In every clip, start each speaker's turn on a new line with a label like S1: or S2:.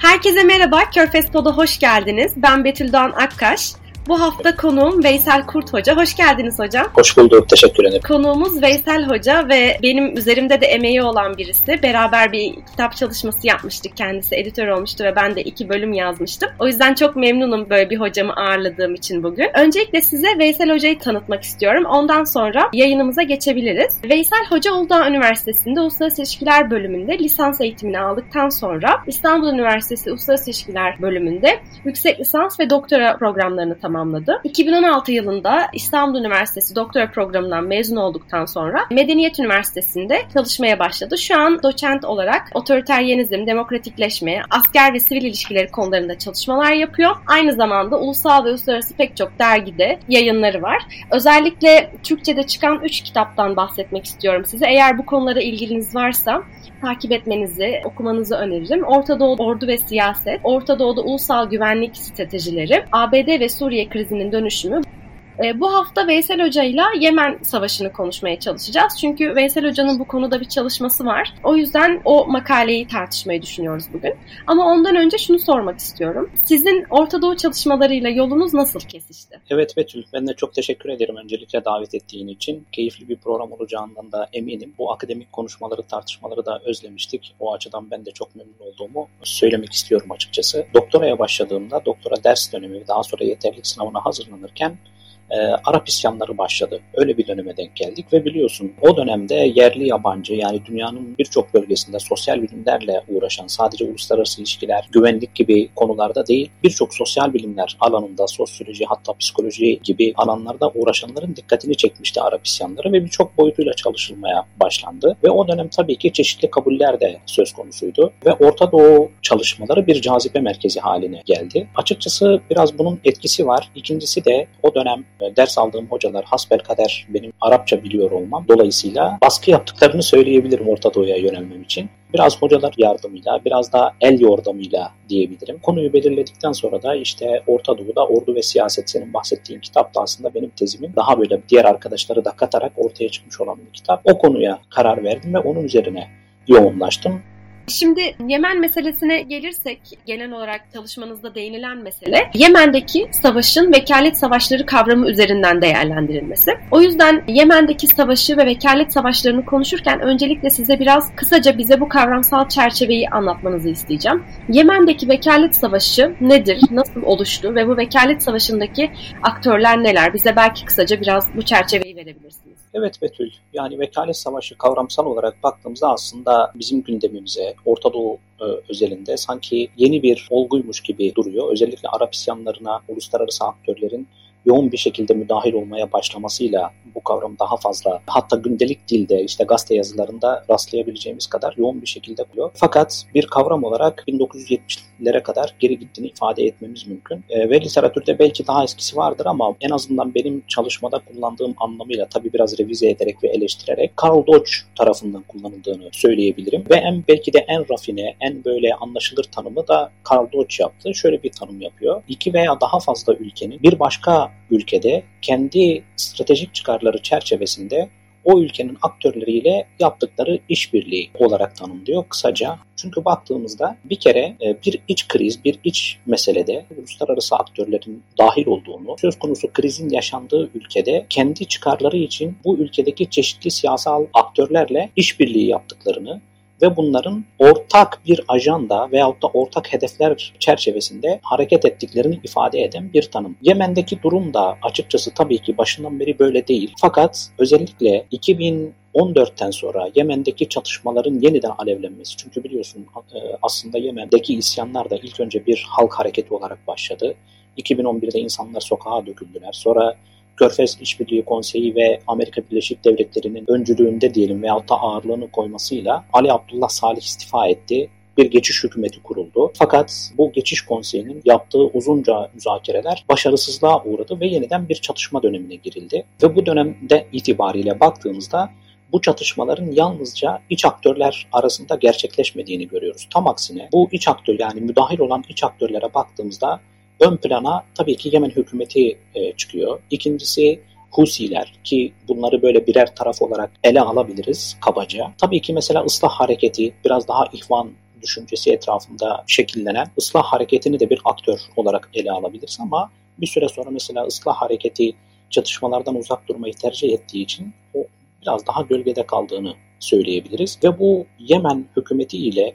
S1: Herkese merhaba, Körfez Pod'a hoş geldiniz. Ben Betül Doğan Akkaş. Bu hafta konuğum Veysel Kurt Hoca. Hoş geldiniz hocam.
S2: Hoş bulduk, teşekkür ederim.
S1: Konuğumuz Veysel Hoca ve benim üzerimde de emeği olan birisi. Beraber bir kitap çalışması yapmıştık. Kendisi editör olmuştu ve ben de iki bölüm yazmıştım. O yüzden çok memnunum böyle bir hocamı ağırladığım için bugün. Öncelikle size Veysel Hoca'yı tanıtmak istiyorum. Ondan sonra yayınımıza geçebiliriz. Veysel Hoca Uludağ Üniversitesi'nde Uluslararası İlişkiler bölümünde lisans eğitimini aldıktan sonra İstanbul Üniversitesi Uluslararası İlişkiler bölümünde yüksek lisans ve doktora programlarını tamamladı tamamladı. 2016 yılında İstanbul Üniversitesi doktora programından mezun olduktan sonra Medeniyet Üniversitesi'nde çalışmaya başladı. Şu an doçent olarak otoriteryenizm, demokratikleşme, asker ve sivil ilişkileri konularında çalışmalar yapıyor. Aynı zamanda ulusal ve uluslararası pek çok dergide yayınları var. Özellikle Türkçe'de çıkan 3 kitaptan bahsetmek istiyorum size. Eğer bu konulara ilginiz varsa takip etmenizi, okumanızı öneririm. Orta Doğu Ordu ve Siyaset, Orta Doğu'da Ulusal Güvenlik Stratejileri, ABD ve Suriye krizinin dönüşümü e, bu hafta Veysel Hoca ile Yemen Savaşı'nı konuşmaya çalışacağız. Çünkü Veysel Hoca'nın bu konuda bir çalışması var. O yüzden o makaleyi tartışmayı düşünüyoruz bugün. Ama ondan önce şunu sormak istiyorum. Sizin Orta Doğu çalışmalarıyla yolunuz nasıl kesişti?
S2: Evet Betül, ben de çok teşekkür ederim öncelikle davet ettiğin için. Keyifli bir program olacağından da eminim. Bu akademik konuşmaları, tartışmaları da özlemiştik. O açıdan ben de çok memnun olduğumu söylemek istiyorum açıkçası. Doktoraya başladığımda, doktora ders dönemi, daha sonra yeterlik sınavına hazırlanırken e, Arap isyanları başladı. Öyle bir döneme denk geldik ve biliyorsun o dönemde yerli yabancı yani dünyanın birçok bölgesinde sosyal bilimlerle uğraşan sadece uluslararası ilişkiler, güvenlik gibi konularda değil birçok sosyal bilimler alanında sosyoloji hatta psikoloji gibi alanlarda uğraşanların dikkatini çekmişti Arap isyanları ve birçok boyutuyla çalışılmaya başlandı. Ve o dönem tabii ki çeşitli kabuller de söz konusuydu ve Orta Doğu çalışmaları bir cazibe merkezi haline geldi. Açıkçası biraz bunun etkisi var. İkincisi de o dönem ders aldığım hocalar hasbel kader benim Arapça biliyor olmam. Dolayısıyla baskı yaptıklarını söyleyebilirim Orta Doğu'ya yönelmem için. Biraz hocalar yardımıyla, biraz da el yordamıyla diyebilirim. Konuyu belirledikten sonra da işte Orta Doğu'da Ordu ve Siyaset senin bahsettiğin kitap da aslında benim tezimin daha böyle diğer arkadaşları da katarak ortaya çıkmış olan bir kitap. O konuya karar verdim ve onun üzerine yoğunlaştım.
S1: Şimdi Yemen meselesine gelirsek genel olarak çalışmanızda değinilen mesele Yemen'deki savaşın vekalet savaşları kavramı üzerinden değerlendirilmesi. O yüzden Yemen'deki savaşı ve vekalet savaşlarını konuşurken öncelikle size biraz kısaca bize bu kavramsal çerçeveyi anlatmanızı isteyeceğim. Yemen'deki vekalet savaşı nedir, nasıl oluştu ve bu vekalet savaşındaki aktörler neler? Bize belki kısaca biraz bu çerçeveyi verebilirsiniz.
S2: Evet Betül, yani vekalet savaşı kavramsal olarak baktığımızda aslında bizim gündemimize, Orta Doğu e, özelinde sanki yeni bir olguymuş gibi duruyor. Özellikle Arap isyanlarına uluslararası aktörlerin yoğun bir şekilde müdahil olmaya başlamasıyla bu kavram daha fazla hatta gündelik dilde işte gazete yazılarında rastlayabileceğimiz kadar yoğun bir şekilde buluyor. Fakat bir kavram olarak 1970'lere kadar geri gittiğini ifade etmemiz mümkün. E, ve literatürde belki daha eskisi vardır ama en azından benim çalışmada kullandığım anlamıyla tabi biraz revize ederek ve eleştirerek Karl Dodge tarafından kullanıldığını söyleyebilirim. Ve en belki de en rafine, en böyle anlaşılır tanımı da Karl Dodge yaptı. Şöyle bir tanım yapıyor. İki veya daha fazla ülkenin bir başka ülkede kendi stratejik çıkarları çerçevesinde o ülkenin aktörleriyle yaptıkları işbirliği olarak tanımlıyor kısaca. Çünkü baktığımızda bir kere e, bir iç kriz, bir iç meselede uluslararası aktörlerin dahil olduğunu, söz konusu krizin yaşandığı ülkede kendi çıkarları için bu ülkedeki çeşitli siyasal aktörlerle işbirliği yaptıklarını ve bunların ortak bir ajanda veyahut da ortak hedefler çerçevesinde hareket ettiklerini ifade eden bir tanım. Yemen'deki durum da açıkçası tabii ki başından beri böyle değil. Fakat özellikle 2000 14'ten sonra Yemen'deki çatışmaların yeniden alevlenmesi. Çünkü biliyorsun e, aslında Yemen'deki isyanlar da ilk önce bir halk hareketi olarak başladı. 2011'de insanlar sokağa döküldüler. Sonra Körfez İşbirliği Konseyi ve Amerika Birleşik Devletleri'nin öncülüğünde diyelim veyahut da ağırlığını koymasıyla Ali Abdullah Salih istifa etti bir geçiş hükümeti kuruldu. Fakat bu geçiş konseyinin yaptığı uzunca müzakereler başarısızlığa uğradı ve yeniden bir çatışma dönemine girildi. Ve bu dönemde itibariyle baktığımızda bu çatışmaların yalnızca iç aktörler arasında gerçekleşmediğini görüyoruz. Tam aksine bu iç aktör yani müdahil olan iç aktörlere baktığımızda ön plana tabii ki Yemen hükümeti e, çıkıyor. İkincisi Husiler ki bunları böyle birer taraf olarak ele alabiliriz kabaca. Tabii ki mesela ıslah hareketi biraz daha ihvan düşüncesi etrafında şekillenen ıslah hareketini de bir aktör olarak ele alabiliriz ama bir süre sonra mesela ıslah hareketi çatışmalardan uzak durmayı tercih ettiği için o biraz daha gölgede kaldığını söyleyebiliriz. Ve bu Yemen hükümeti ile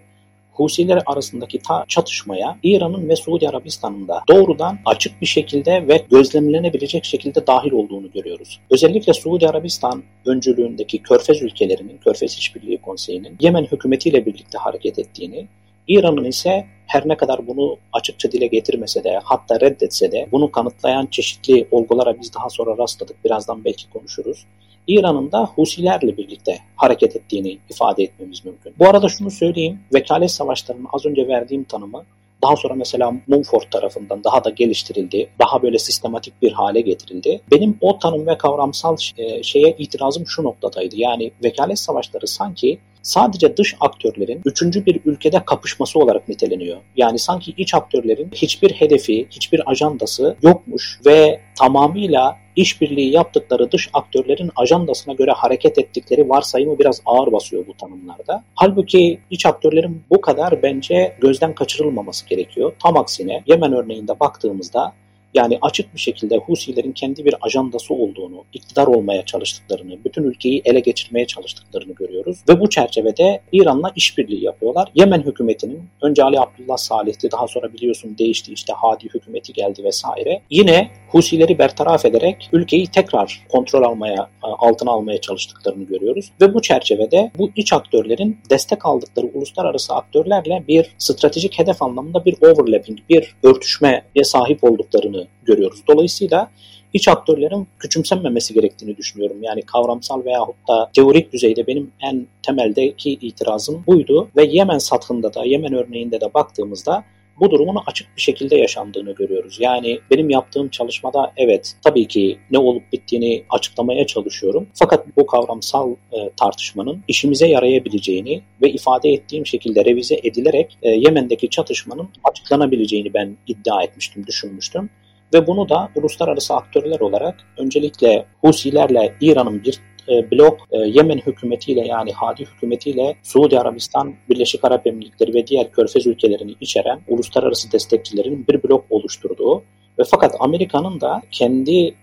S2: Husiler arasındaki ta çatışmaya İran'ın ve Suudi Arabistan'ın da doğrudan açık bir şekilde ve gözlemlenebilecek şekilde dahil olduğunu görüyoruz. Özellikle Suudi Arabistan öncülüğündeki Körfez ülkelerinin, Körfez İşbirliği Konseyi'nin Yemen hükümetiyle birlikte hareket ettiğini, İran'ın ise her ne kadar bunu açıkça dile getirmese de hatta reddetse de bunu kanıtlayan çeşitli olgulara biz daha sonra rastladık. Birazdan belki konuşuruz. İran'ın da Husilerle birlikte hareket ettiğini ifade etmemiz mümkün. Bu arada şunu söyleyeyim, vekalet savaşlarının az önce verdiğim tanımı daha sonra mesela Mumford tarafından daha da geliştirildi. Daha böyle sistematik bir hale getirildi. Benim o tanım ve kavramsal e, şeye itirazım şu noktadaydı. Yani vekalet savaşları sanki sadece dış aktörlerin üçüncü bir ülkede kapışması olarak niteleniyor. Yani sanki iç aktörlerin hiçbir hedefi, hiçbir ajandası yokmuş ve tamamıyla işbirliği yaptıkları dış aktörlerin ajandasına göre hareket ettikleri varsayımı biraz ağır basıyor bu tanımlarda. Halbuki iç aktörlerin bu kadar bence gözden kaçırılmaması gerekiyor. Tam aksine Yemen örneğinde baktığımızda yani açık bir şekilde Husilerin kendi bir ajandası olduğunu, iktidar olmaya çalıştıklarını, bütün ülkeyi ele geçirmeye çalıştıklarını görüyoruz. Ve bu çerçevede İran'la işbirliği yapıyorlar. Yemen hükümetinin önce Ali Abdullah Salih'ti daha sonra biliyorsun değişti işte Hadi hükümeti geldi vesaire. Yine Husileri bertaraf ederek ülkeyi tekrar kontrol almaya, altına almaya çalıştıklarını görüyoruz. Ve bu çerçevede bu iç aktörlerin destek aldıkları uluslararası aktörlerle bir stratejik hedef anlamında bir overlapping, bir örtüşmeye sahip olduklarını görüyoruz. Dolayısıyla iç aktörlerin küçümsenmemesi gerektiğini düşünüyorum. Yani kavramsal veyahut da teorik düzeyde benim en temeldeki itirazım buydu. Ve Yemen sathında da, Yemen örneğinde de baktığımızda bu durumun açık bir şekilde yaşandığını görüyoruz. Yani benim yaptığım çalışmada evet tabii ki ne olup bittiğini açıklamaya çalışıyorum. Fakat bu kavramsal e, tartışmanın işimize yarayabileceğini ve ifade ettiğim şekilde revize edilerek e, Yemen'deki çatışmanın açıklanabileceğini ben iddia etmiştim, düşünmüştüm. Ve bunu da uluslararası aktörler olarak öncelikle Husilerle İran'ın bir e, blok e, Yemen hükümetiyle yani Hadi hükümetiyle Suudi Arabistan, Birleşik Arap Emirlikleri ve diğer körfez ülkelerini içeren uluslararası destekçilerin bir blok oluşturduğu ve fakat Amerika'nın da kendi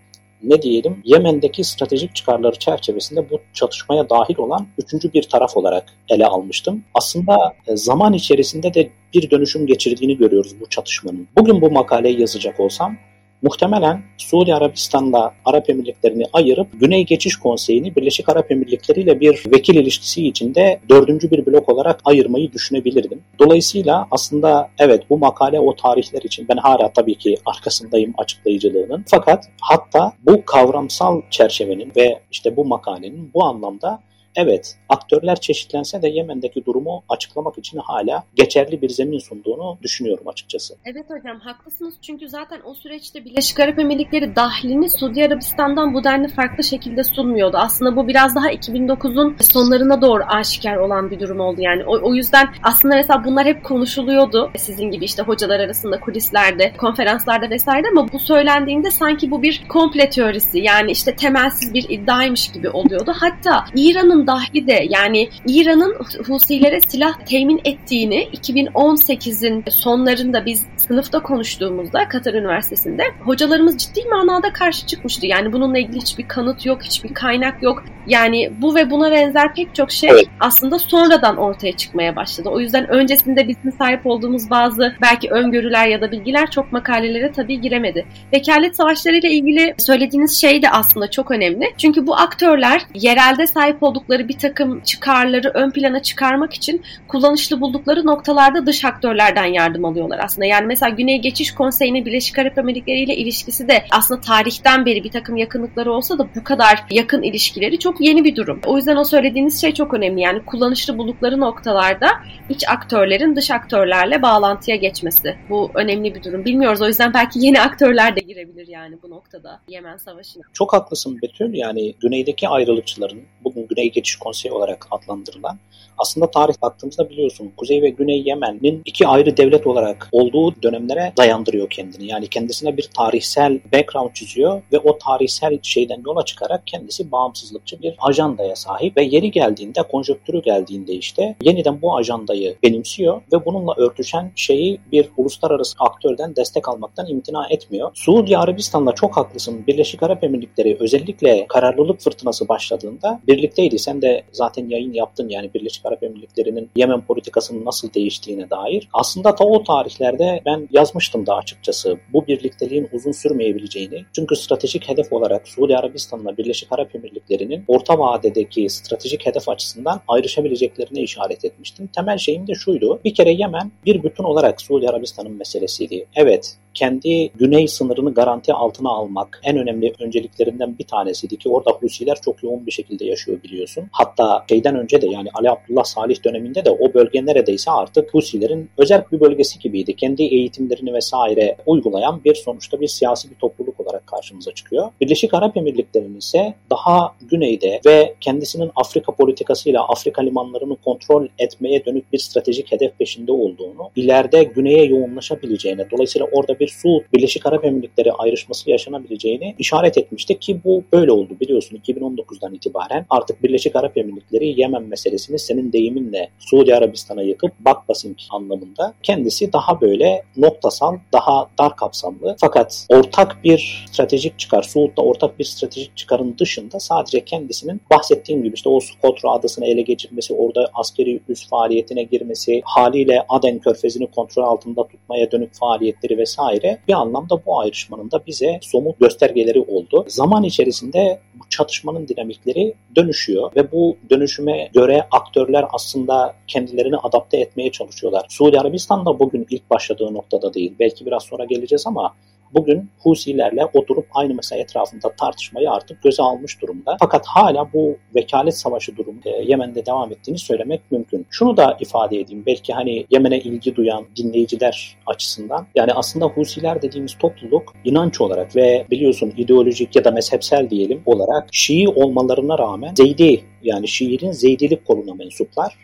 S2: ne diyelim Yemen'deki stratejik çıkarları çerçevesinde bu çatışmaya dahil olan üçüncü bir taraf olarak ele almıştım. Aslında e, zaman içerisinde de bir dönüşüm geçirdiğini görüyoruz bu çatışmanın. Bugün bu makaleyi yazacak olsam Muhtemelen Suudi Arabistan'la Arap Emirlikleri'ni ayırıp Güney Geçiş Konseyi'ni Birleşik Arap Emirlikleri ile bir vekil ilişkisi içinde dördüncü bir blok olarak ayırmayı düşünebilirdim. Dolayısıyla aslında evet bu makale o tarihler için ben hala tabii ki arkasındayım açıklayıcılığının. Fakat hatta bu kavramsal çerçevenin ve işte bu makalenin bu anlamda evet aktörler çeşitlense de Yemen'deki durumu açıklamak için hala geçerli bir zemin sunduğunu düşünüyorum açıkçası.
S1: Evet hocam haklısınız çünkü zaten o süreçte Birleşik Arap Emirlikleri dahlini Suudi Arabistan'dan bu denli farklı şekilde sunmuyordu. Aslında bu biraz daha 2009'un sonlarına doğru aşikar olan bir durum oldu yani. O, o yüzden aslında mesela bunlar hep konuşuluyordu. Sizin gibi işte hocalar arasında kulislerde, konferanslarda vesaire ama bu söylendiğinde sanki bu bir komple teorisi yani işte temelsiz bir iddiaymış gibi oluyordu. Hatta İran'ın dahli de yani İran'ın Husilere silah temin ettiğini 2018'in sonlarında biz sınıfta konuştuğumuzda Katar Üniversitesi'nde hocalarımız ciddi manada karşı çıkmıştı. Yani bununla ilgili hiçbir kanıt yok, hiçbir kaynak yok. Yani bu ve buna benzer pek çok şey aslında sonradan ortaya çıkmaya başladı. O yüzden öncesinde bizim sahip olduğumuz bazı belki öngörüler ya da bilgiler çok makalelere tabii giremedi. Vekalet savaşlarıyla ilgili söylediğiniz şey de aslında çok önemli. Çünkü bu aktörler yerelde sahip oldukları bir takım çıkarları ön plana çıkarmak için kullanışlı buldukları noktalarda dış aktörlerden yardım alıyorlar aslında. Yani mesela Güney Geçiş Konseyi'nin Birleşik Arap Emirlikleri ile ilişkisi de aslında tarihten beri bir takım yakınlıkları olsa da bu kadar yakın ilişkileri çok yeni bir durum. O yüzden o söylediğiniz şey çok önemli. Yani kullanışlı buldukları noktalarda iç aktörlerin dış aktörlerle bağlantıya geçmesi. Bu önemli bir durum. Bilmiyoruz o yüzden belki yeni aktörler de girebilir yani bu noktada Yemen Savaşı'na.
S2: Çok haklısın Betül. Yani güneydeki ayrılıkçıların bugün Güney Geçiş Konseyi olarak adlandırılan aslında tarih baktığımızda biliyorsun Kuzey ve Güney Yemen'in iki ayrı devlet olarak olduğu dönemlere dayandırıyor kendini. Yani kendisine bir tarihsel background çiziyor ve o tarihsel şeyden yola çıkarak kendisi bağımsızlıkçı bir ajandaya sahip ve yeri geldiğinde, konjonktürü geldiğinde işte yeniden bu ajandayı benimsiyor ve bununla örtüşen şeyi bir uluslararası aktörden destek almaktan imtina etmiyor. Suudi Arabistan'la çok haklısın. Birleşik Arap Emirlikleri özellikle kararlılık fırtınası başladığında birlikteydi. Sen de zaten yayın yaptın yani Birleşik Arap Emirlikleri'nin Yemen politikasının nasıl değiştiğine dair. Aslında ta o tarihlerde ben yazmıştım da açıkçası bu birlikteliğin uzun sürmeyebileceğini. Çünkü stratejik hedef olarak Suudi Arabistan'la Birleşik Arap Emirlikleri'nin orta vadedeki stratejik hedef açısından ayrışabileceklerine işaret etmiştim. Temel şeyim de şuydu. Bir kere Yemen bir bütün olarak Suudi Arabistan'ın meselesiydi. Evet kendi güney sınırını garanti altına almak en önemli önceliklerinden bir tanesiydi ki orada Husiler çok yoğun bir şekilde yaşıyor biliyorsun. Hatta şeyden önce de yani Ali Abdullah Salih döneminde de o bölge neredeyse artık Husilerin özel bir bölgesi gibiydi. Kendi eğitimlerini vesaire uygulayan bir sonuçta bir siyasi bir topluluk olarak karşımıza çıkıyor. Birleşik Arap Emirlikleri'nin ise daha güneyde ve kendisinin Afrika politikasıyla Afrika limanlarını kontrol etmeye dönük bir stratejik hedef peşinde olduğunu, ileride güneye yoğunlaşabileceğine, dolayısıyla orada bir Suud Birleşik Arap Emirlikleri ayrışması yaşanabileceğini işaret etmişti ki bu böyle oldu biliyorsun 2019'dan itibaren artık Birleşik Arap Emirlikleri Yemen meselesini senin deyiminle Suudi Arabistan'a yıkıp bakbasing anlamında kendisi daha böyle noktasal, daha dar kapsamlı fakat ortak bir stratejik çıkar, Suud'da ortak bir stratejik çıkarın dışında sadece kendisinin bahsettiğim gibi işte o Skotra adasını ele geçirmesi, orada askeri üs faaliyetine girmesi, haliyle Aden körfezini kontrol altında tutmaya dönük faaliyetleri vesaire bir anlamda bu ayrışmanın da bize somut göstergeleri oldu. Zaman içerisinde bu çatışmanın dinamikleri dönüşüyor ve bu dönüşüme göre aktörler aslında kendilerini adapte etmeye çalışıyorlar. Suudi Arabistan da bugün ilk başladığı noktada değil. Belki biraz sonra geleceğiz ama bugün Husilerle oturup aynı masa etrafında tartışmayı artık göze almış durumda. Fakat hala bu vekalet savaşı durumu e, Yemen'de devam ettiğini söylemek mümkün. Şunu da ifade edeyim. Belki hani Yemen'e ilgi duyan dinleyiciler açısından. Yani aslında Husiler dediğimiz topluluk inanç olarak ve biliyorsun ideolojik ya da mezhepsel diyelim olarak Şii olmalarına rağmen Zeydi yani Şii'nin Zeydilik koluna mensuplar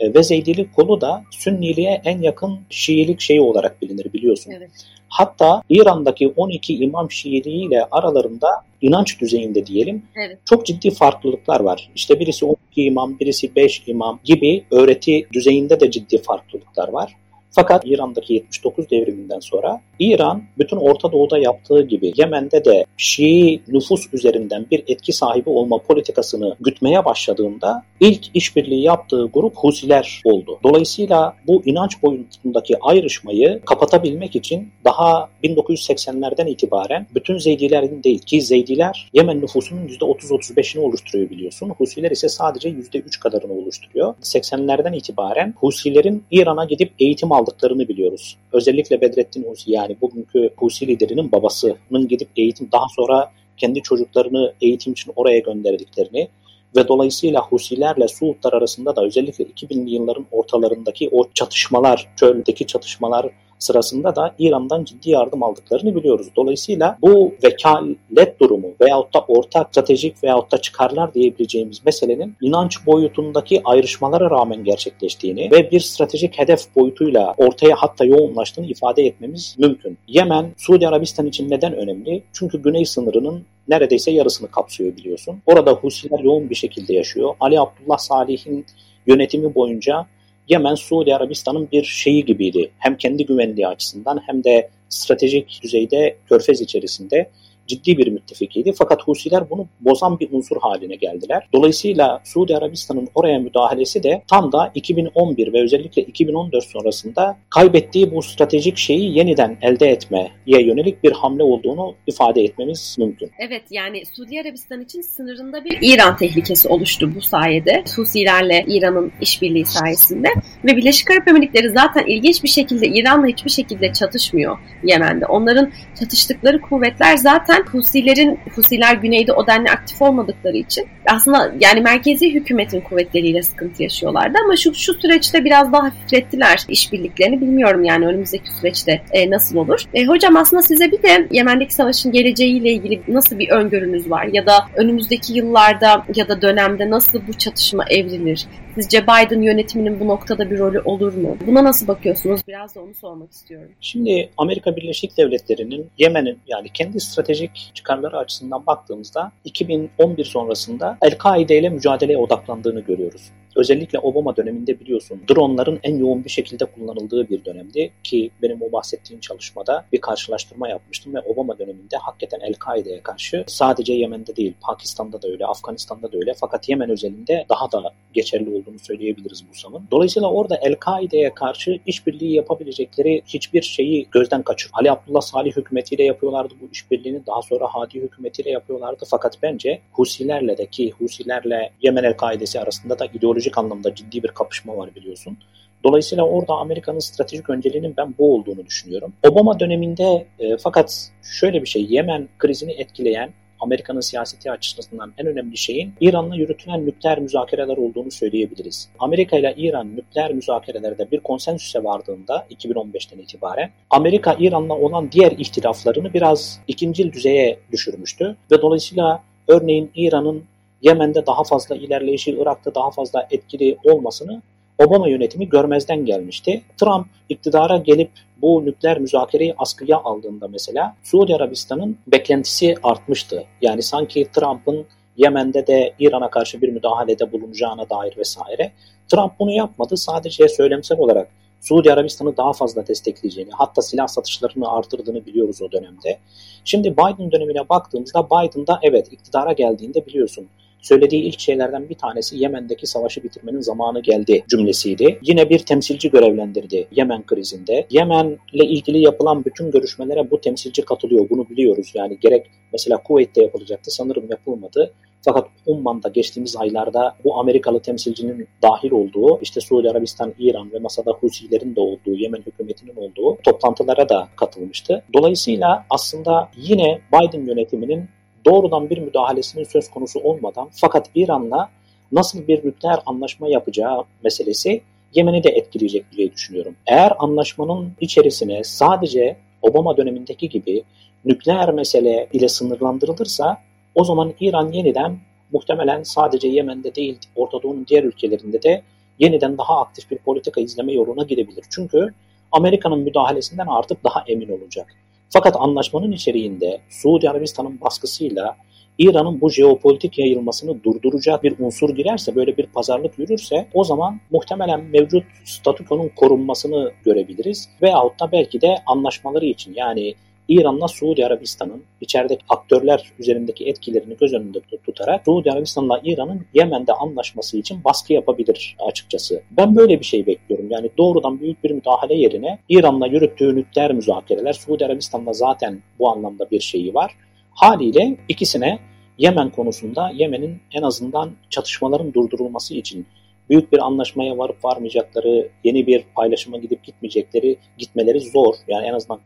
S2: ve Zeydilik kolu da Sünniliğe en yakın Şiilik şeyi olarak bilinir biliyorsun. Evet. Hatta İran'daki 12 imam Şiiliği ile aralarında inanç düzeyinde diyelim evet. çok ciddi farklılıklar var. İşte birisi 12 imam, birisi 5 imam gibi öğreti düzeyinde de ciddi farklılıklar var. Fakat İran'daki 79 devriminden sonra İran bütün Orta Doğu'da yaptığı gibi Yemen'de de Şii nüfus üzerinden bir etki sahibi olma politikasını gütmeye başladığında ilk işbirliği yaptığı grup Husiler oldu. Dolayısıyla bu inanç boyutundaki ayrışmayı kapatabilmek için daha 1980'lerden itibaren bütün Zeydilerin değil ki Zeydiler Yemen nüfusunun %30-35'ini oluşturuyor biliyorsun. Husiler ise sadece %3 kadarını oluşturuyor. 80'lerden itibaren Husilerin İran'a gidip eğitim aldıklarını biliyoruz. Özellikle Bedrettin Husi yani bugünkü Husi liderinin babasının gidip eğitim daha sonra kendi çocuklarını eğitim için oraya gönderdiklerini ve dolayısıyla Husilerle Suudlar arasında da özellikle 2000'li yılların ortalarındaki o çatışmalar, çöldeki çatışmalar sırasında da İran'dan ciddi yardım aldıklarını biliyoruz. Dolayısıyla bu vekalet durumu veyahut da ortak stratejik veyahut da çıkarlar diyebileceğimiz meselenin inanç boyutundaki ayrışmalara rağmen gerçekleştiğini ve bir stratejik hedef boyutuyla ortaya hatta yoğunlaştığını ifade etmemiz mümkün. Yemen, Suudi Arabistan için neden önemli? Çünkü güney sınırının neredeyse yarısını kapsıyor biliyorsun. Orada Husiler yoğun bir şekilde yaşıyor. Ali Abdullah Salih'in yönetimi boyunca Yemen Suudi Arabistan'ın bir şeyi gibiydi. Hem kendi güvenliği açısından hem de stratejik düzeyde körfez içerisinde ciddi bir müttefikiydi. Fakat Husiler bunu bozan bir unsur haline geldiler. Dolayısıyla Suudi Arabistan'ın oraya müdahalesi de tam da 2011 ve özellikle 2014 sonrasında kaybettiği bu stratejik şeyi yeniden elde etmeye yönelik bir hamle olduğunu ifade etmemiz mümkün.
S1: Evet yani Suudi Arabistan için sınırında bir İran tehlikesi oluştu bu sayede. Husilerle İran'ın işbirliği sayesinde ve Birleşik Arap Emirlikleri zaten ilginç bir şekilde İran'la hiçbir şekilde çatışmıyor Yemen'de. Onların çatıştıkları kuvvetler zaten zaten Husilerin, Husiler güneyde o denli aktif olmadıkları için aslında yani merkezi hükümetin kuvvetleriyle sıkıntı yaşıyorlardı ama şu şu süreçte biraz daha hafiflettiler işbirliklerini. Bilmiyorum yani önümüzdeki süreçte e, nasıl olur. E, hocam aslında size bir de Yemen'deki savaşın geleceğiyle ilgili nasıl bir öngörünüz var ya da önümüzdeki yıllarda ya da dönemde nasıl bu çatışma evrilir? Sizce Biden yönetiminin bu noktada bir rolü olur mu? Buna nasıl bakıyorsunuz? Biraz da onu sormak istiyorum.
S2: Şimdi Amerika Birleşik Devletleri'nin Yemen'in yani kendi stratejik çıkarları açısından baktığımızda 2011 sonrasında El-Kaide ile mücadeleye odaklandığını görüyoruz. Özellikle Obama döneminde biliyorsun dronların en yoğun bir şekilde kullanıldığı bir dönemdi ki benim o bahsettiğim çalışmada bir karşılaştırma yapmıştım ve Obama döneminde hakikaten El-Kaide'ye karşı sadece Yemen'de değil Pakistan'da da öyle, Afganistan'da da öyle fakat Yemen özelinde daha da geçerli olduğunu söyleyebiliriz bu zaman. Dolayısıyla orada El-Kaide'ye karşı işbirliği yapabilecekleri hiçbir şeyi gözden kaçır. Ali Abdullah Salih hükümetiyle yapıyorlardı bu işbirliğini. Daha sonra Hadi hükümetiyle yapıyorlardı. Fakat bence Husilerle de ki Husilerle Yemen El-Kaide'si arasında da ideolojik anlamda ciddi bir kapışma var biliyorsun. Dolayısıyla orada Amerika'nın stratejik önceliğinin ben bu olduğunu düşünüyorum. Obama döneminde e, fakat şöyle bir şey Yemen krizini etkileyen Amerika'nın siyaseti açısından en önemli şeyin İran'la yürütülen nükleer müzakereler olduğunu söyleyebiliriz. Amerika ile İran nükleer müzakerelerde bir konsensüse vardığında 2015'ten itibaren Amerika İran'la olan diğer ihtilaflarını biraz ikincil düzeye düşürmüştü ve dolayısıyla örneğin İran'ın Yemen'de daha fazla ilerleyişi, Irak'ta daha fazla etkili olmasını Obama yönetimi görmezden gelmişti. Trump iktidara gelip bu nükleer müzakereyi askıya aldığında mesela Suudi Arabistan'ın beklentisi artmıştı. Yani sanki Trump'ın Yemen'de de İran'a karşı bir müdahalede bulunacağına dair vesaire. Trump bunu yapmadı. Sadece söylemsel olarak Suudi Arabistan'ı daha fazla destekleyeceğini, hatta silah satışlarını artırdığını biliyoruz o dönemde. Şimdi Biden dönemine baktığımızda Biden'da evet iktidara geldiğinde biliyorsun söylediği ilk şeylerden bir tanesi Yemen'deki savaşı bitirmenin zamanı geldi cümlesiydi. Yine bir temsilci görevlendirdi Yemen krizinde. Yemen'le ilgili yapılan bütün görüşmelere bu temsilci katılıyor. Bunu biliyoruz. Yani gerek mesela Kuveyt'te yapılacaktı sanırım yapılmadı. Fakat Umman'da geçtiğimiz aylarda bu Amerikalı temsilcinin dahil olduğu, işte Suudi Arabistan, İran ve masada Husilerin de olduğu, Yemen hükümetinin olduğu toplantılara da katılmıştı. Dolayısıyla aslında yine Biden yönetiminin doğrudan bir müdahalesinin söz konusu olmadan fakat İran'la nasıl bir nükleer anlaşma yapacağı meselesi Yemen'i de etkileyecek diye düşünüyorum. Eğer anlaşmanın içerisine sadece Obama dönemindeki gibi nükleer mesele ile sınırlandırılırsa o zaman İran yeniden muhtemelen sadece Yemen'de değil Orta Doğu'nun diğer ülkelerinde de yeniden daha aktif bir politika izleme yoluna gidebilir. Çünkü Amerika'nın müdahalesinden artık daha emin olacak. Fakat anlaşmanın içeriğinde Suudi Arabistan'ın baskısıyla İran'ın bu jeopolitik yayılmasını durduracak bir unsur girerse, böyle bir pazarlık yürürse o zaman muhtemelen mevcut statükonun korunmasını görebiliriz. Veyahut da belki de anlaşmaları için yani İran'la Suudi Arabistan'ın içerideki aktörler üzerindeki etkilerini göz önünde tutarak Suudi Arabistan'la İran'ın Yemen'de anlaşması için baskı yapabilir açıkçası. Ben böyle bir şey bekliyorum. Yani doğrudan büyük bir müdahale yerine İran'la yürüttüğü nükleer müzakereler Suudi Arabistan'la zaten bu anlamda bir şeyi var. Haliyle ikisine Yemen konusunda Yemen'in en azından çatışmaların durdurulması için büyük bir anlaşmaya varıp varmayacakları, yeni bir paylaşıma gidip gitmeyecekleri, gitmeleri zor. Yani en azından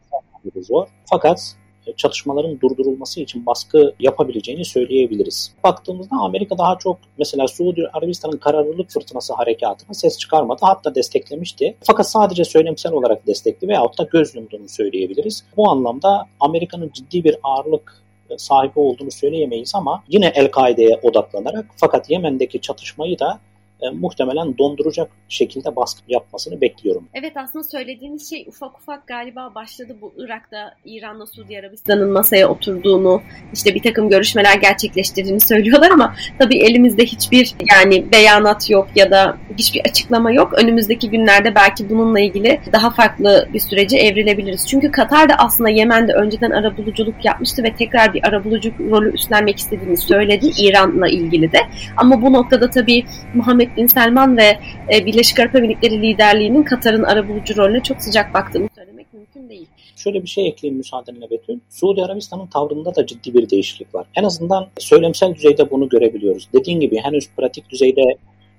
S2: zor. Fakat e, çatışmaların durdurulması için baskı yapabileceğini söyleyebiliriz. Baktığımızda Amerika daha çok mesela Suudi Arabistan'ın kararlılık fırtınası harekatına ses çıkarmadı. Hatta desteklemişti. Fakat sadece söylemsel olarak destekli veyahut da göz yumduğunu söyleyebiliriz. Bu anlamda Amerika'nın ciddi bir ağırlık e, sahibi olduğunu söyleyemeyiz ama yine El-Kaide'ye odaklanarak fakat Yemen'deki çatışmayı da e, muhtemelen donduracak şekilde baskı yapmasını bekliyorum.
S1: Evet aslında söylediğiniz şey ufak ufak galiba başladı bu Irak'ta İran'la Suudi Arabistan'ın masaya oturduğunu işte bir takım görüşmeler gerçekleştirdiğini söylüyorlar ama tabii elimizde hiçbir yani beyanat yok ya da hiçbir açıklama yok. Önümüzdeki günlerde belki bununla ilgili daha farklı bir sürece evrilebiliriz. Çünkü Katar da aslında Yemen'de önceden arabuluculuk yapmıştı ve tekrar bir arabuluculuk rolü üstlenmek istediğini söyledi İran'la ilgili de. Ama bu noktada tabii Muhammed Bin Selman ve e, Birleşik Arap Emirlikleri liderliğinin Katar'ın arabulucu rolüne çok sıcak baktığını söylemek mümkün değil.
S2: Şöyle bir şey ekleyeyim müsaadenle Betül. Suudi Arabistan'ın tavrında da ciddi bir değişiklik var. En azından söylemsel düzeyde bunu görebiliyoruz. Dediğin gibi henüz pratik düzeyde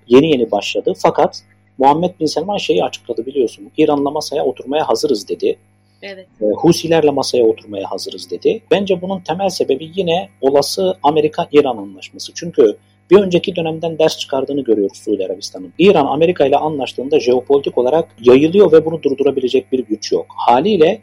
S2: yeni yeni başladı. Fakat Muhammed Bin Selman şeyi açıkladı biliyorsun. İran'la masaya oturmaya hazırız dedi.
S1: Evet.
S2: E, Husilerle masaya oturmaya hazırız dedi. Bence bunun temel sebebi yine olası Amerika-İran anlaşması. Çünkü bir önceki dönemden ders çıkardığını görüyoruz Suudi Arabistan'ın. İran Amerika ile anlaştığında jeopolitik olarak yayılıyor ve bunu durdurabilecek bir güç yok. Haliyle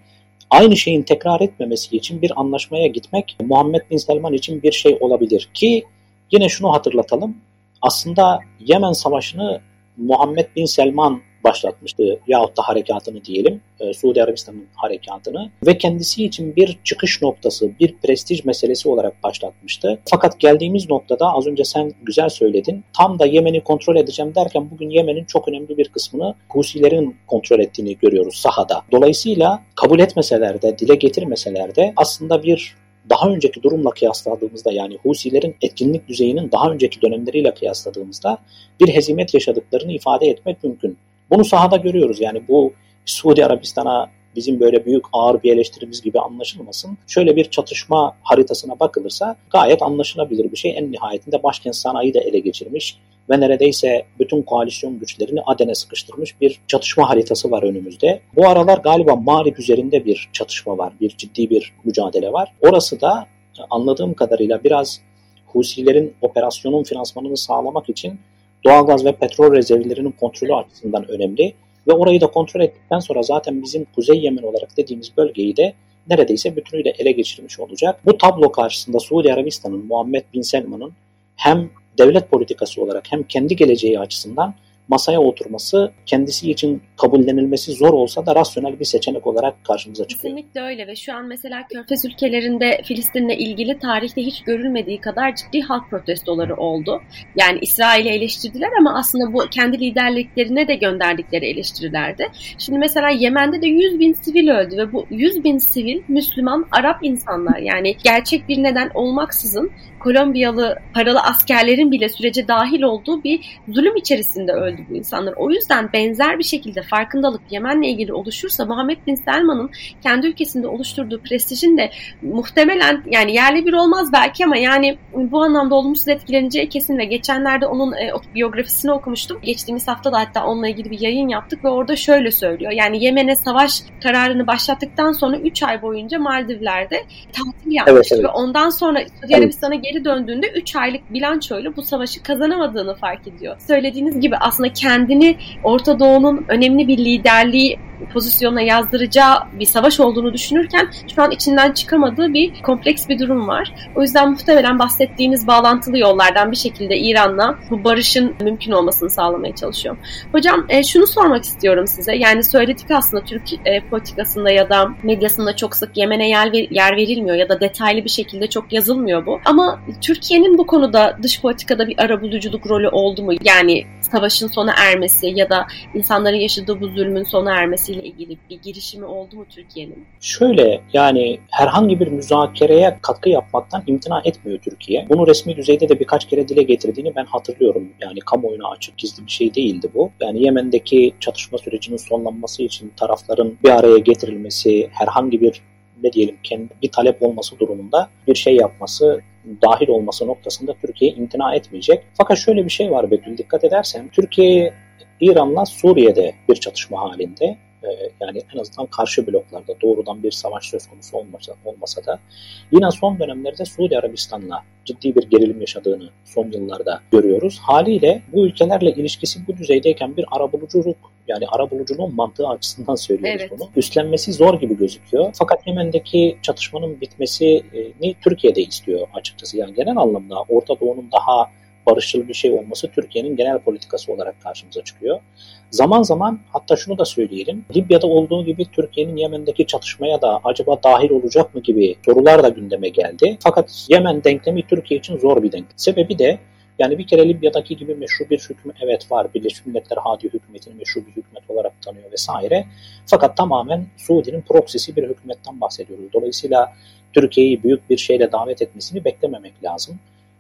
S2: aynı şeyin tekrar etmemesi için bir anlaşmaya gitmek Muhammed Bin Selman için bir şey olabilir ki yine şunu hatırlatalım. Aslında Yemen Savaşı'nı Muhammed Bin Selman başlatmıştı yahut da harekatını diyelim, e, Suudi Arabistan'ın harekatını ve kendisi için bir çıkış noktası, bir prestij meselesi olarak başlatmıştı. Fakat geldiğimiz noktada az önce sen güzel söyledin, tam da Yemen'i kontrol edeceğim derken bugün Yemen'in çok önemli bir kısmını Husilerin kontrol ettiğini görüyoruz sahada. Dolayısıyla kabul etmeseler de, dile getirmeseler de aslında bir daha önceki durumla kıyasladığımızda yani Husilerin etkinlik düzeyinin daha önceki dönemleriyle kıyasladığımızda bir hezimet yaşadıklarını ifade etmek mümkün. Bunu sahada görüyoruz. Yani bu Suudi Arabistan'a bizim böyle büyük ağır bir eleştirimiz gibi anlaşılmasın. Şöyle bir çatışma haritasına bakılırsa gayet anlaşılabilir bir şey. En nihayetinde başkent sanayi de ele geçirmiş ve neredeyse bütün koalisyon güçlerini Aden'e sıkıştırmış bir çatışma haritası var önümüzde. Bu aralar galiba Marib üzerinde bir çatışma var, bir ciddi bir mücadele var. Orası da anladığım kadarıyla biraz Husilerin operasyonun finansmanını sağlamak için doğalgaz ve petrol rezervlerinin kontrolü açısından önemli. Ve orayı da kontrol ettikten sonra zaten bizim Kuzey Yemen olarak dediğimiz bölgeyi de neredeyse bütünüyle ele geçirmiş olacak. Bu tablo karşısında Suudi Arabistan'ın, Muhammed Bin Selman'ın hem devlet politikası olarak hem kendi geleceği açısından masaya oturması kendisi için kabullenilmesi zor olsa da rasyonel bir seçenek olarak karşımıza çıkıyor.
S1: Kesinlikle öyle ve şu an mesela Körfez ülkelerinde Filistin'le ilgili tarihte hiç görülmediği kadar ciddi halk protestoları oldu. Yani İsrail'i eleştirdiler ama aslında bu kendi liderliklerine de gönderdikleri eleştirilerdi. Şimdi mesela Yemen'de de 100 bin sivil öldü ve bu 100 bin sivil Müslüman Arap insanlar yani gerçek bir neden olmaksızın Kolombiyalı paralı askerlerin bile sürece dahil olduğu bir zulüm içerisinde öldü bu insanlar. O yüzden benzer bir şekilde farkındalık Yemen'le ilgili oluşursa Muhammed Bin Selman'ın kendi ülkesinde oluşturduğu prestijin de muhtemelen yani yerli bir olmaz belki ama yani bu anlamda olumsuz etkileneceği kesin ve geçenlerde onun e, biyografisini okumuştum. Geçtiğimiz hafta da hatta onunla ilgili bir yayın yaptık ve orada şöyle söylüyor. Yani Yemen'e savaş kararını başlattıktan sonra 3 ay boyunca Maldivler'de tatil yapmış evet, evet. ve ondan sonra Suudi Arabistan'a geri döndüğünde 3 aylık bilançoyla bu savaşı kazanamadığını fark ediyor. Söylediğiniz gibi aslında kendini Orta Doğu'nun önemli bir liderliği pozisyonuna yazdıracağı bir savaş olduğunu düşünürken şu an içinden çıkamadığı bir kompleks bir durum var. O yüzden muhtemelen bahsettiğimiz bağlantılı yollardan bir şekilde İran'la bu barışın mümkün olmasını sağlamaya çalışıyor. Hocam e, şunu sormak istiyorum size. Yani söyledik aslında Türk e, politikasında ya da medyasında çok sık Yemen'e yer, yer verilmiyor ya da detaylı bir şekilde çok yazılmıyor bu. Ama Türkiye'nin bu konuda dış politikada bir arabuluculuk rolü oldu mu? Yani savaşın sona ermesi ya da insanların yaşadığı bu zulmün sona ermesiyle ilgili bir girişimi oldu mu Türkiye'nin?
S2: Şöyle yani herhangi bir müzakereye katkı yapmaktan imtina etmiyor Türkiye. Bunu resmi düzeyde de birkaç kere dile getirdiğini ben hatırlıyorum. Yani kamuoyuna açık gizli bir şey değildi bu. Yani Yemen'deki çatışma sürecinin sonlanması için tarafların bir araya getirilmesi, herhangi bir ne diyelim kendi bir talep olması durumunda bir şey yapması dahil olması noktasında Türkiye imtina etmeyecek. Fakat şöyle bir şey var Betül dikkat edersen Türkiye İran'la Suriye'de bir çatışma halinde ee, yani en azından karşı bloklarda doğrudan bir savaş söz konusu olmasa, olmasa da yine son dönemlerde Suudi Arabistan'la ciddi bir gerilim yaşadığını son yıllarda görüyoruz. Haliyle bu ülkelerle ilişkisi bu düzeydeyken bir arabuluculuk yani arabuluculuğun mantığı açısından söylüyoruz evet. bunu. Üstlenmesi zor gibi gözüküyor. Fakat Yemen'deki çatışmanın bitmesini Türkiye de istiyor açıkçası. Yani genel anlamda Orta Doğu'nun daha barışçıl bir şey olması Türkiye'nin genel politikası olarak karşımıza çıkıyor. Zaman zaman hatta şunu da söyleyelim. Libya'da olduğu gibi Türkiye'nin Yemen'deki çatışmaya da acaba dahil olacak mı gibi sorular da gündeme geldi. Fakat Yemen denklemi Türkiye için zor bir denklem. Sebebi de yani bir kere Libya'daki gibi meşru bir hüküm evet var. Birleşmiş Milletler Hadi hükümetini meşru bir hükümet olarak tanıyor vesaire. Fakat tamamen Suudi'nin proksisi bir hükümetten bahsediyoruz. Dolayısıyla Türkiye'yi büyük bir şeyle davet etmesini beklememek lazım.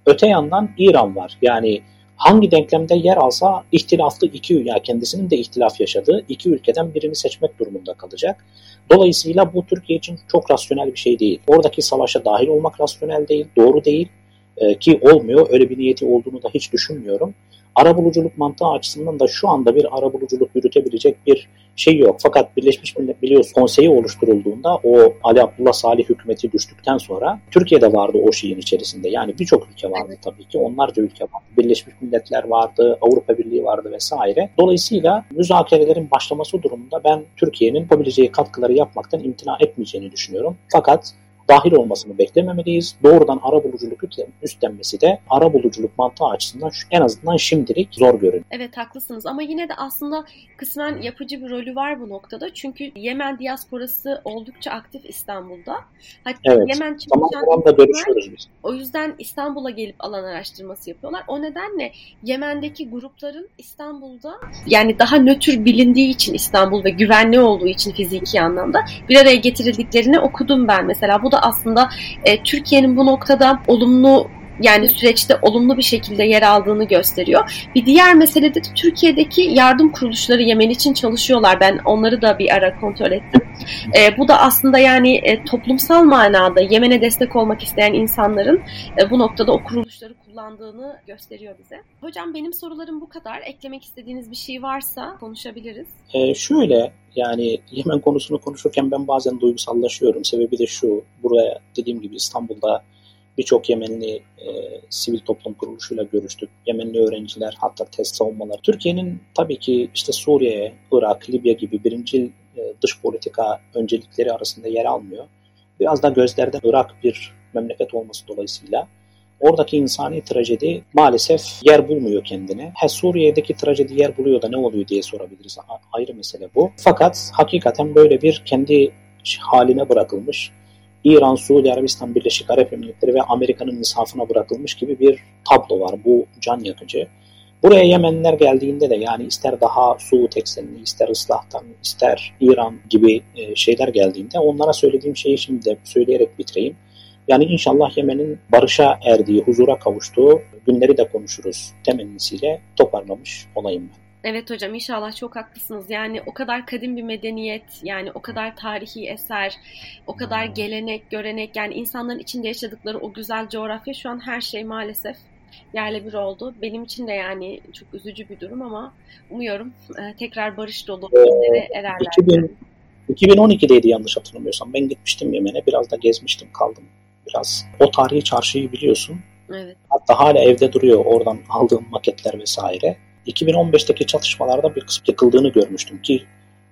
S2: Öte yandan İran var. Yani hangi denklemde yer alsa ihtilaflı iki yani kendisinin de ihtilaf yaşadığı iki ülkeden birini seçmek durumunda kalacak. Dolayısıyla bu Türkiye için çok rasyonel bir şey değil. Oradaki savaşa dahil olmak rasyonel değil, doğru değil e, ki olmuyor. Öyle bir niyeti olduğunu da hiç düşünmüyorum. Arabuluculuk mantığı açısından da şu anda bir arabuluculuk yürütebilecek bir şey yok. Fakat Birleşmiş Milletler biliyorsun konseyi oluşturulduğunda o Ali Abdullah Salih hükümeti düştükten sonra Türkiye'de vardı o şeyin içerisinde. Yani birçok ülke vardı evet. tabii ki. Onlarca ülke vardı. Birleşmiş Milletler vardı, Avrupa Birliği vardı vesaire. Dolayısıyla müzakerelerin başlaması durumunda ben Türkiye'nin yapabileceği katkıları yapmaktan imtina etmeyeceğini düşünüyorum. Fakat dahil olmasını beklememeliyiz. Doğrudan ara buluculuk üstlenmesi de ara buluculuk mantığı açısından en azından şimdilik zor görünüyor.
S1: Evet haklısınız ama yine de aslında kısmen yapıcı bir rolü var bu noktada. Çünkü Yemen diasporası oldukça aktif İstanbul'da.
S2: Hatta evet. Yemen çalışan da görüşüyoruz biz.
S1: O yüzden İstanbul'a gelip alan araştırması yapıyorlar. O nedenle Yemen'deki grupların İstanbul'da yani daha nötr bilindiği için İstanbul ve güvenli olduğu için fiziki anlamda bir araya getirildiklerini okudum ben mesela. Bu da aslında e, Türkiye'nin bu noktada olumlu yani süreçte olumlu bir şekilde yer aldığını gösteriyor. Bir diğer mesele de Türkiye'deki yardım kuruluşları Yemen için çalışıyorlar. Ben onları da bir ara kontrol ettim. E, bu da aslında yani e, toplumsal manada Yemen'e destek olmak isteyen insanların e, bu noktada o kuruluşları kullandığını gösteriyor bize. Hocam benim sorularım bu kadar. Eklemek istediğiniz bir şey varsa konuşabiliriz.
S2: E, şöyle yani Yemen konusunu konuşurken ben bazen duygusallaşıyorum. Sebebi de şu. Buraya dediğim gibi İstanbul'da birçok Yemenli e, sivil toplum kuruluşuyla görüştük. Yemenli öğrenciler hatta test savunmaları. Türkiye'nin tabii ki işte Suriye, Irak, Libya gibi birinci e, dış politika öncelikleri arasında yer almıyor. Biraz da gözlerde Irak bir memleket olması dolayısıyla oradaki insani trajedi maalesef yer bulmuyor kendine. He Suriye'deki trajedi yer buluyor da ne oluyor diye sorabiliriz. Ayrı mesele bu. Fakat hakikaten böyle bir kendi haline bırakılmış İran, Suudi Arabistan, Birleşik Arap Emirlikleri ve Amerika'nın insafına bırakılmış gibi bir tablo var. Bu can yakıcı. Buraya Yemenliler geldiğinde de yani ister daha Suud eksenli, ister ıslahtan, ister İran gibi e, şeyler geldiğinde onlara söylediğim şeyi şimdi de söyleyerek bitireyim. Yani inşallah Yemen'in barışa erdiği, huzura kavuştuğu günleri de konuşuruz temennisiyle toparlamış olayım ben.
S1: Evet hocam inşallah çok haklısınız. Yani o kadar kadim bir medeniyet, yani o kadar tarihi eser, o kadar gelenek, görenek, yani insanların içinde yaşadıkları o güzel coğrafya şu an her şey maalesef yerle bir oldu. Benim için de yani çok üzücü bir durum ama umuyorum e, tekrar barış dolu günlere ee, ererler. 2000,
S2: 2012'deydi yanlış hatırlamıyorsam. Ben gitmiştim Yemen'e. Biraz da gezmiştim kaldım. Biraz o tarihi çarşıyı biliyorsun.
S1: Evet.
S2: Hatta hala evde duruyor oradan aldığım maketler vesaire. 2015'teki çatışmalarda bir kısım yıkıldığını görmüştüm ki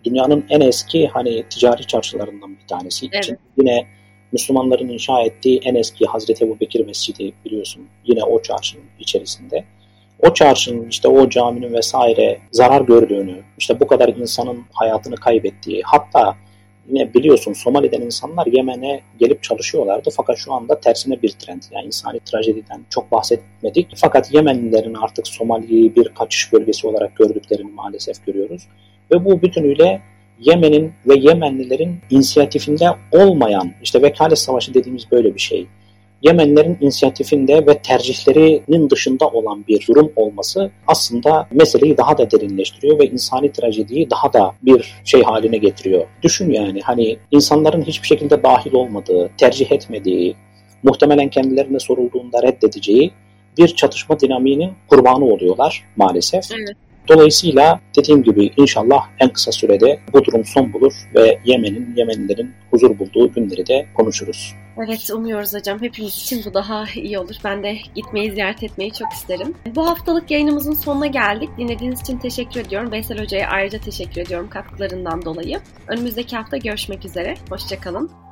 S2: dünyanın en eski hani ticari çarşılarından bir tanesi. Evet. için yine Müslümanların inşa ettiği en eski Hazreti Ebu Bekir Mescidi biliyorsun. Yine o çarşının içerisinde. O çarşının işte o caminin vesaire zarar gördüğünü, işte bu kadar insanın hayatını kaybettiği, hatta yine biliyorsun Somali'den insanlar Yemen'e gelip çalışıyorlardı fakat şu anda tersine bir trend. Yani insani trajediden çok bahsetmedik. Fakat Yemenlilerin artık Somali'yi bir kaçış bölgesi olarak gördüklerini maalesef görüyoruz. Ve bu bütünüyle Yemen'in ve Yemenlilerin inisiyatifinde olmayan, işte vekalet savaşı dediğimiz böyle bir şey. Yemenlerin inisiyatifinde ve tercihlerinin dışında olan bir durum olması aslında meseleyi daha da derinleştiriyor ve insani trajediyi daha da bir şey haline getiriyor. Düşün yani hani insanların hiçbir şekilde dahil olmadığı, tercih etmediği, muhtemelen kendilerine sorulduğunda reddedeceği bir çatışma dinamiğinin kurbanı oluyorlar maalesef. Evet. Dolayısıyla dediğim gibi inşallah en kısa sürede bu durum son bulur ve Yemen'in, Yemenlilerin huzur bulduğu günleri de konuşuruz.
S1: Evet umuyoruz hocam. Hepimiz için bu daha iyi olur. Ben de gitmeyi ziyaret etmeyi çok isterim. Bu haftalık yayınımızın sonuna geldik. Dinlediğiniz için teşekkür ediyorum. Veysel Hoca'ya ayrıca teşekkür ediyorum katkılarından dolayı. Önümüzdeki hafta görüşmek üzere. Hoşçakalın.